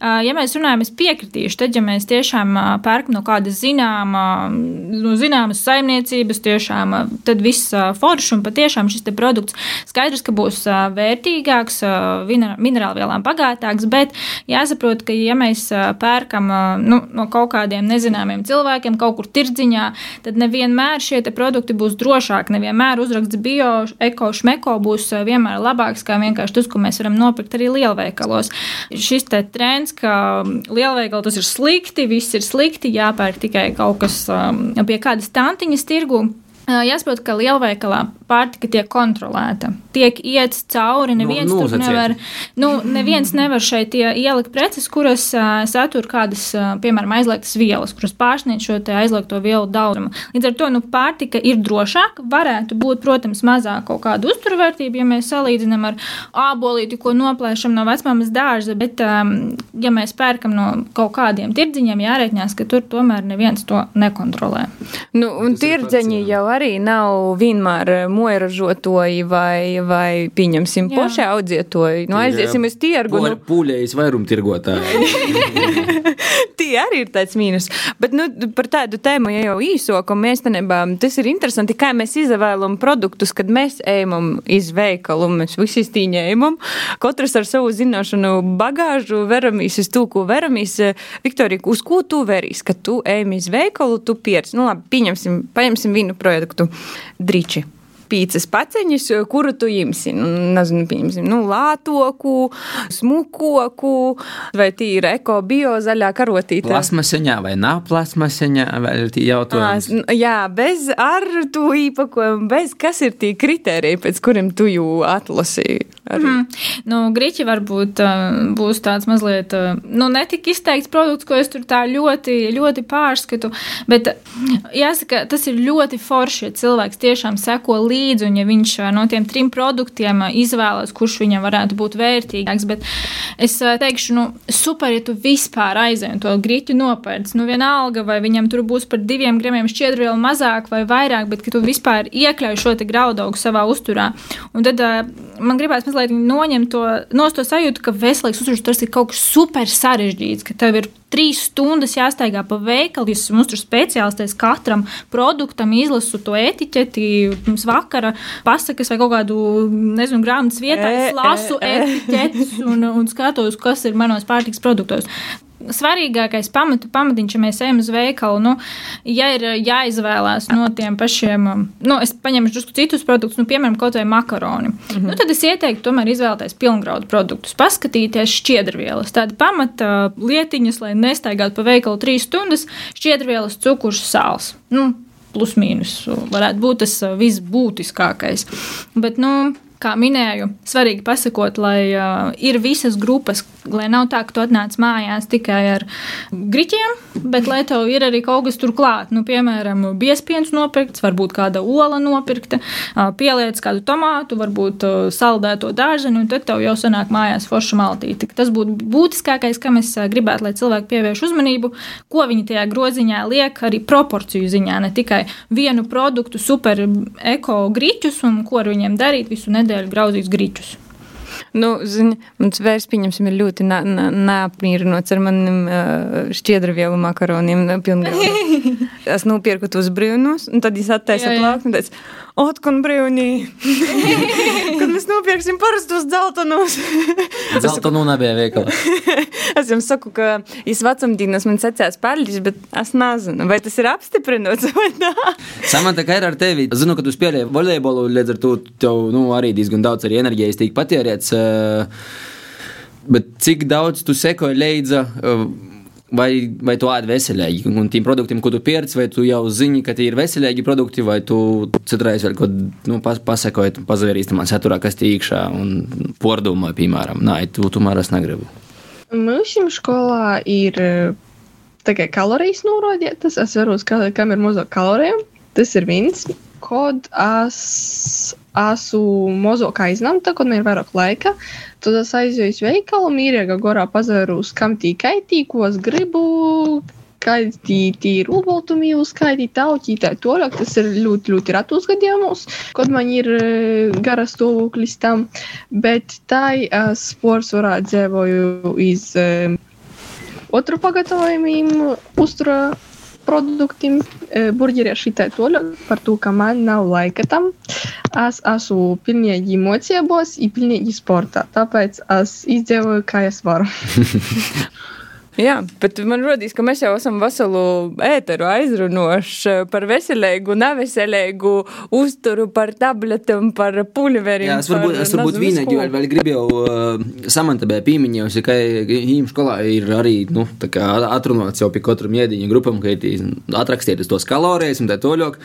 Speaker 4: Ja mēs runājam, es piekritīšu, tad, ja mēs tiešām pērkam no kādas zināma, no zināmas saimniecības, tiešām, tad viss foršs un patiešām šis produkts skaidrs, ka būs vērtīgāks, minerālvielām bagātāks, bet jāsaprot, ka ja mēs pērkam nu, no kaut kādiem nezināmiem cilvēkiem kaut kur tirdziņā, tad nevienmēr šie produkti būs drošāki, nevienmēr uzraksts bio, eko, šmeko būs vienmēr labāks kā vienkārši tas, ko mēs varam nopirkt arī lielveikalos. Šis te trends, ka lielveikali tas ir slikti, viss ir slikti, jāpērk tikai kaut kas um, pie kādas tantiņas tirgu. Jāsaprot, ka lielveikalā pārtika tiek kontrolēta. Tiek iets cauri, neviens
Speaker 3: Nu,
Speaker 4: nu, tur nevar, nu, neviens nevar šeit ie- ielikt preces, kuras uh, satur kādas, uh, piemēram, aizliegtas vielas, kuras pārsniedz šo te aizliegto vielu daudzumu. Līdz ar to nu, pārtika ir drošāka, varētu būt, protams, mazāk kaut kāda uzturvērtība, ja mēs salīdzinām ar ābolīti, ko noplēšam no vecmāmas dārza, bet, um, ja mēs pērkam no kaut kādiem tirdziņiem, jārēķinās, ka tur tomēr neviens to nekontrolē.
Speaker 2: Nu, un
Speaker 3: jā.
Speaker 2: jau arī nav vienmēr eh, moeražotoji vai, vai pieņemsim,
Speaker 4: Jā.
Speaker 2: poši audzietoji. Nu, aiziesim uz tirgu. Nu,
Speaker 3: Pūļējas vairumtirgotāji. (laughs)
Speaker 2: Tie arī ir tāds mīnus. Bet nu, par tādu tēmu ja jau īsāku mēs tenībā, tas ir interesanti, kā mēs izvēlam produktus, kad mēs ejam iz veikalu. Mēs visi stīņējam, katrs ar savu zināšanu bagāžu veramīs uz to, ko veramīs. Viktorija, uz ko tu verīs, kad tu ejam iz veikalu, tu pierci. Nu, labi, pieņemsim, paņemsim vienu projektu. Driči. Pīcis paceņus, kuru tu imsi. Nu, nezinu, pieņemsim, nu, lātoku, smukoku, vai tīra eko, bio, zaļā karotīte.
Speaker 3: Plasmaseņā vai nav plasmaseņā, vai ir tie
Speaker 2: Ā,
Speaker 3: jautājumi.
Speaker 2: s- n- Jā, bez ar to īpakojumu, bez kas ir tie kriteriji, pēc kuriem tu jū atlasīji. Arī.
Speaker 4: Mm. Nu, Grieķi varbūt uh, būs tāds mazliet, uh, nu, netik izteikts produkts, ko es tur tā ļoti, ļoti pārskatu, bet jāsaka, tas ir ļoti forši, ja cilvēks tiešām seko līdzi, un ja viņš uh, no tiem trim produktiem uh, izvēlas, kurš viņam varētu būt vērtīgāks, bet es uh, teikšu, nu, super, ja tu vispār aizēji un to grieķu nopērts, nu, vienalga, vai viņam tur būs par diviem gramiem šķiedrvielu mazāk vai vairāk, bet ka tu vispār iekļauj šo te graudaugu savā uzturā. Un tad man gribās mazliet noņemt to, to sajūtu, ka veselīgs uzturs tas ir kaut kas super sarežģīts, ka tev ir trīs stundas jāstaigā pa veikalu, jūs esat uzturs speciālistais katram produktam, izlasu to etiķeti, pirms vakara pasakas vai kaut kādu, nezinu, grāmatas vietā,
Speaker 2: E,
Speaker 4: es lasu
Speaker 2: e, e.
Speaker 4: etiķetes un, un skatos, kas ir manos pārtiks produktos. Svarīgākais pamatu, pamatiņš, ja mēs ejam uz veikalu, nu, ja ir uh, jāizvēlās no tiem pašiem, um, nu, es paņemšu drusku citus produktus, nu, piemēram, kaut vai makaroni, mm -hmm. nu, tad es ieteiktu tomēr izvēlēties pilngraudu produktus, paskatīties šķiedrvielas, tādi pamata uh, lietiņas, lai nestaigātu pa veikalu trīs stundas, šķiedrvielas, cukurs, sāls. Nu, plus mīnus varētu būt tas uh, visbūtiskākais. Bet, nu, kā minēju, svarīgi pasakot, lai uh, ir visas grupas, lai nav tā, ka tu atnāc mājās tikai ar griķiem, bet lai tev ir arī kaut kas turklāt. Nu, piemēram, biespiens nopirkts, varbūt kāda ola nopirkta, uh, pieliec kādu tomātu, varbūt uh, saldēto dārzenu, un tad tev jau sanāk mājās forša maltīte. Tas būtu būtiskākais, kam es uh, gribētu, lai cilvēki pievērš uzmanību, ko viņi tajā groziņā liek arī proporciju ziņā, ne tikai vienu produktu, super eko griķus un ko ar viņiem darīt visu nedēļu grauzīs griķus.
Speaker 2: Nu, zini, mans vērts, pieņemsim, ir ļoti neapmierinots ar maniem šķiedrvielu makaroniem. (laughs) es nopirku tos brīvnos, un tad es attaisu teicu, otkon brīvnī. (laughs) Nopirksim parastos dzeltenos. (laughs)
Speaker 3: Zelta nu nebija veikala.
Speaker 2: es jums saku, ka es vecumdienas man secās paļģis, bet es nezinu, vai tas ir apstiprināts vai nē.
Speaker 3: Samanta, kā ir ar tevi? Zinu, ka tu spēlēji volejbolu, līdz ar to tev nu, arī diezgan daudz arī enerģijas tika patērēts. eh, Bet cik daudz tu sekoji līdzi? Vai, vai tu ēd veselīgi, un tiem produktiem, ko tu pieredzi, vai tu jau zini, ka tie ir veselīgi produkti, vai tu citreiz vēl kaut ko nu, pas, pasakoji, pazvērīs tam saturā, kas tie iekšā, un pordomāji, piemēram, nē, tu tomēr es negribu.
Speaker 6: Mums skolā ir eh, kā kalorijas norādītas. Es varu skatīt, kam ir mazāk kaloriju. Tas ir viens. Kad es esmu mazāk aizņemta, kad man ir vairāk laika, tad es aizēju uz veikalu, mīrīgā gorā pazarūs, kam tī kaitī, ko es gribu. Kaitī ir olbaltumvielu, skaitī tauķī, tā toļāk. Tas ir ļoti, ļoti ratos gadījumos, kad man ir eh, garas stāvoklis tam. Bet tā es porcelāna dzīvoju iz um, otru pagatavojumiem, uzturā produktiem, e, burģeriem šitai toļā, par to, ka man nav laika tam. Es esmu pilnīgi emocijās, un pilnīgi sportā. Tāpēc es izdzīvoju, kā es varu. (laughs)
Speaker 2: Jā, bet man rodīs, ka mēs jau esam veselu ēteru aizrunoši par veselīgu, neveselīgu uzturu, par tabletiem, par pulveriem.
Speaker 3: Jā, es varbūt, es varbūt vienīgi vēl, vēl gribēju uh, samantabē pīmiņojusi, ka īm skolā ir arī, nu, tā kā atrunāts jau pie katram iediņa grupam, ka ir atrakstiet uz tos kalorijas un tā toļok.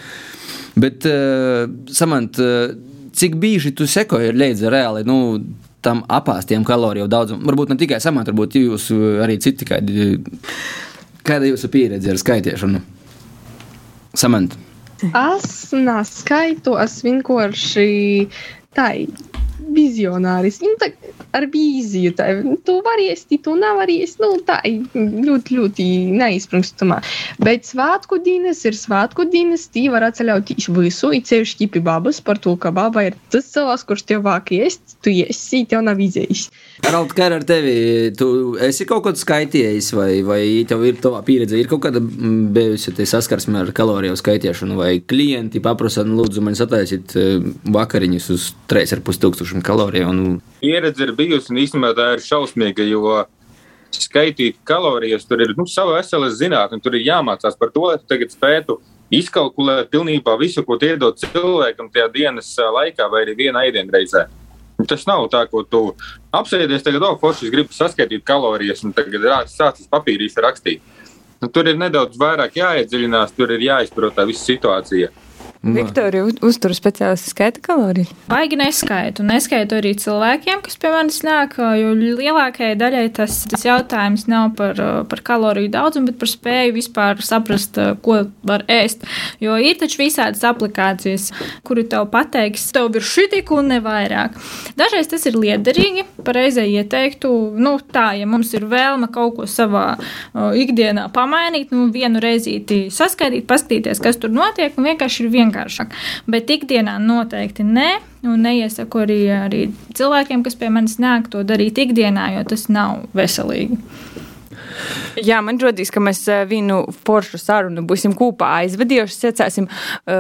Speaker 3: Bet, uh, samant, uh, cik bieži tu sekoji līdzi reāli, nu, tam apāstiem kaloriju daudzumu. Varbūt ne tikai samant, varbūt jūs arī citi kādi. Kāda ir jūsu pieredze ar skaitīšanu? Samant.
Speaker 6: Es neskaitu, es vienkārši tā vizionāris. Nu, tā, ar vīziju. Tā, tu vari iest, tu nevari iest. Nu, tā ļoti, ļoti neizprakstamā. Bet svētku dienas ir svētku dienas. Tī var atceļauties visu, it sevišķi pie babas par to, ka baba ir tas cilvēks, kurš tev vāk iest, tu iesi, tev nav izējis.
Speaker 3: Harald, kā ar tevi? Tu esi kaut ko skaitījis, vai, vai tev ir tavā pieredze, ir kaut kāda bijusi saskarsme ar kaloriju skaitīšanu, vai klienti paprasa, nu, lūdzu, man sataisīt vakariņus uz 3,5 tūkstošiem kaloriju. Un...
Speaker 5: Pieredze ir bijusi, un īstenībā tā ir šausmīga, jo skaitīt kalorijas tur ir nu, sava veselas zinātne, tur ir jāmācās par to, lai tu tagad spētu izkalkulēt pilnībā visu, ko tu iedod cilvēkam tajā dienas laikā vai arī vienā ēdienreizē. Tas nav tā, ko tu apsēdies, tagad, oh, forši, es gribu saskaitīt kalorijas, un tagad sācis papīrīs rakstīt. Nu, tur ir nedaudz vairāk jāiedziļinās, tur ir jāizprot tā visa situācija.
Speaker 2: Viktorija, uzturu speciālists skaita kalorijas?
Speaker 4: Baigi neskaitu. Neskaitu arī cilvēkiem, kas pie manis nāk, jo lielākajai daļai tas, tas jautājums nav par, par kaloriju daudzumu, bet par spēju vispār saprast, ko var ēst. Jo ir taču visādas aplikācijas, kuri tev pateiks, tev ir šī tik un ne vairāk. Dažreiz tas ir liederīgi, pareizai ieteiktu, nu tā, ja mums ir vēlme kaut ko savā uh, ikdienā pamainīt, nu vienu reizīti saskaitīt, paskatīties, kas tur notiek, un vienkārši ir vienkārši vienkāršāk. Bet ikdienā noteikti nē, un neiesaku arī, arī cilvēkiem, kas pie manis nāk, to darīt ikdienā, jo tas nav veselīgi.
Speaker 2: Jā, man rodīs, ka mēs vienu foršu sarunu būsim kopā aizvedījuši. Secēsim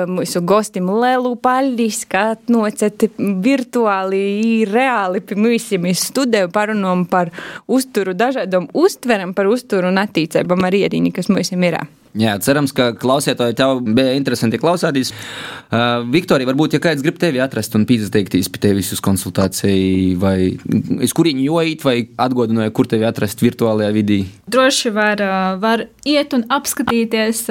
Speaker 2: mūsu gostim lielu paldies, ka noceti virtuāli, reāli pie mūsim studēju parunām par uzturu, dažādom uztveram par uzturu un attīcībām ar ierīni, kas mūsim ir.
Speaker 3: Jā, cerams, ka klausītāji tev bija interesanti klausīties. Uh, Viktorija, varbūt, ja kāds grib tevi atrast un pīzteikties pie tevis uz konsultāciju, vai uz kurienu jojīt, vai atgādināja, kur tevi atrast virtuālajā vidī?
Speaker 4: Droši var, var iet un apskatīties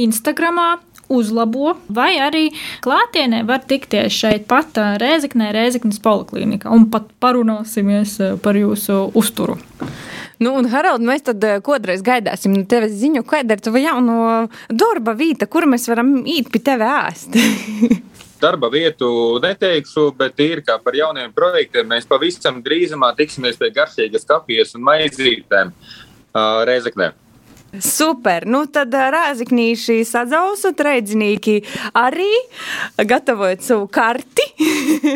Speaker 4: Instagramā, uzlabo, vai arī klātienē var tikties šeit pat Rēzeknē, Rēzeknes poliklinikā un pat parunāsimies par jūsu uzturu.
Speaker 2: Nu, un, Harald, mēs tad kādreiz gaidāsim no tevis ziņu, kāda ir tava jauno darba vieta, kur mēs varam īt pie tevi ēst. (laughs)
Speaker 5: darba vietu neteikšu, bet ir kā par jauniem projektiem. Mēs pavisam drīzumā tiksimies pie garšīgas kafijas un maizītēm uh, Reizeknē.
Speaker 2: Super! Nu, tad rāzaknīši sadzausot, reidzinīki arī gatavojot savu karti.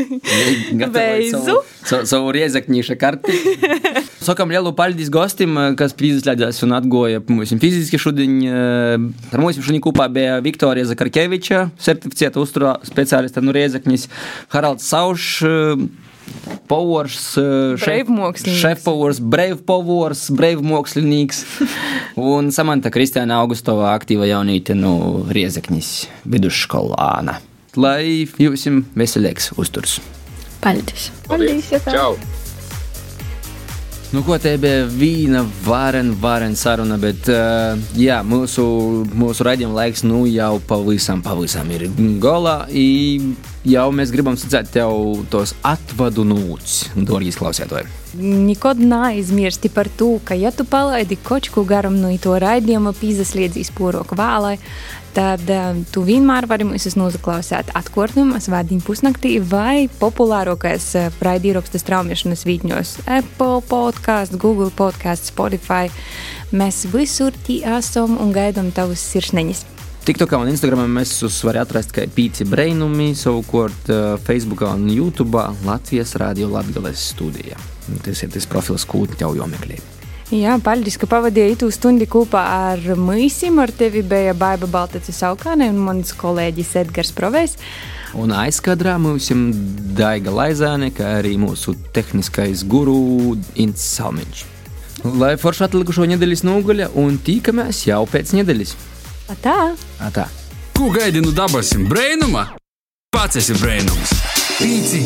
Speaker 2: (laughs)
Speaker 3: Beizu. Savu, savu, savu riezaknīša karti. (laughs) Sakam lielu paldies gostim, kas pīzslēdzās un atgoja mums fiziski šodien. Ar mums šodien kopā bija Viktorija Zakarkeviča, certificēta uzturā speciālista no Riezaknis, Haralds Saušs, Powers,
Speaker 2: šefpowers,
Speaker 3: Brave Powers, Brave mākslinieks (laughs) un Samanta Kristiāna Augustova aktīva jaunīte no Riezeknis vidusskolāna. Lai jums veselīgs uzturs!
Speaker 4: Paldies!
Speaker 6: Paldies!
Speaker 5: Čau!
Speaker 3: Nu, ko te bija viena varena, varena saruna, bet uh, jā, mūsu, mūsu raidījuma laiks nu jau pavisam, pavisam ir galā. Jau mēs gribam sacīt tev tos atvadu nūts, dārgīs klausētāji.
Speaker 2: Nekad neaizmirsti par to, ka, ja tu palaidi kočku garam no to raidījuma, pīzasliedzīs poroku vālai, tad um, tu vienmēr vari mums noklausīt atkārtojumus vadiņu pusnaktī vai populārākais uh, raidījuma straumēšanas vītņos Apple podkāsts, Google podkāsts, Spotify. Mēs visur tī esam un gaidām tavus sirsneņus.
Speaker 3: TikTokā un Instagramā mēs jūs varat atrast kā pīci brainumi, savukārt uh, Facebookā un YouTube Latvijas Rādio Latgales studijā. Tas ir tas profils, ko jau meklēt.
Speaker 2: Jā, paldies, ka pavadīji itu stundi kopā ar Mīsim. Ar tevi bija Baiba Baltacis Aukāne un mans kolēģis Edgars Provejs.
Speaker 3: Un aizkadrā mums ir Daiga Laizāne, kā arī mūsu tehniskais guru Ints Salmiņš. lai forši atlikušo nedēļas nogaļa un tīkamies jau pēc nedēļas.
Speaker 2: Tā!
Speaker 3: Atā.
Speaker 1: Ko gaidi no dabasim brainuma? Pats esi brainums. Pīci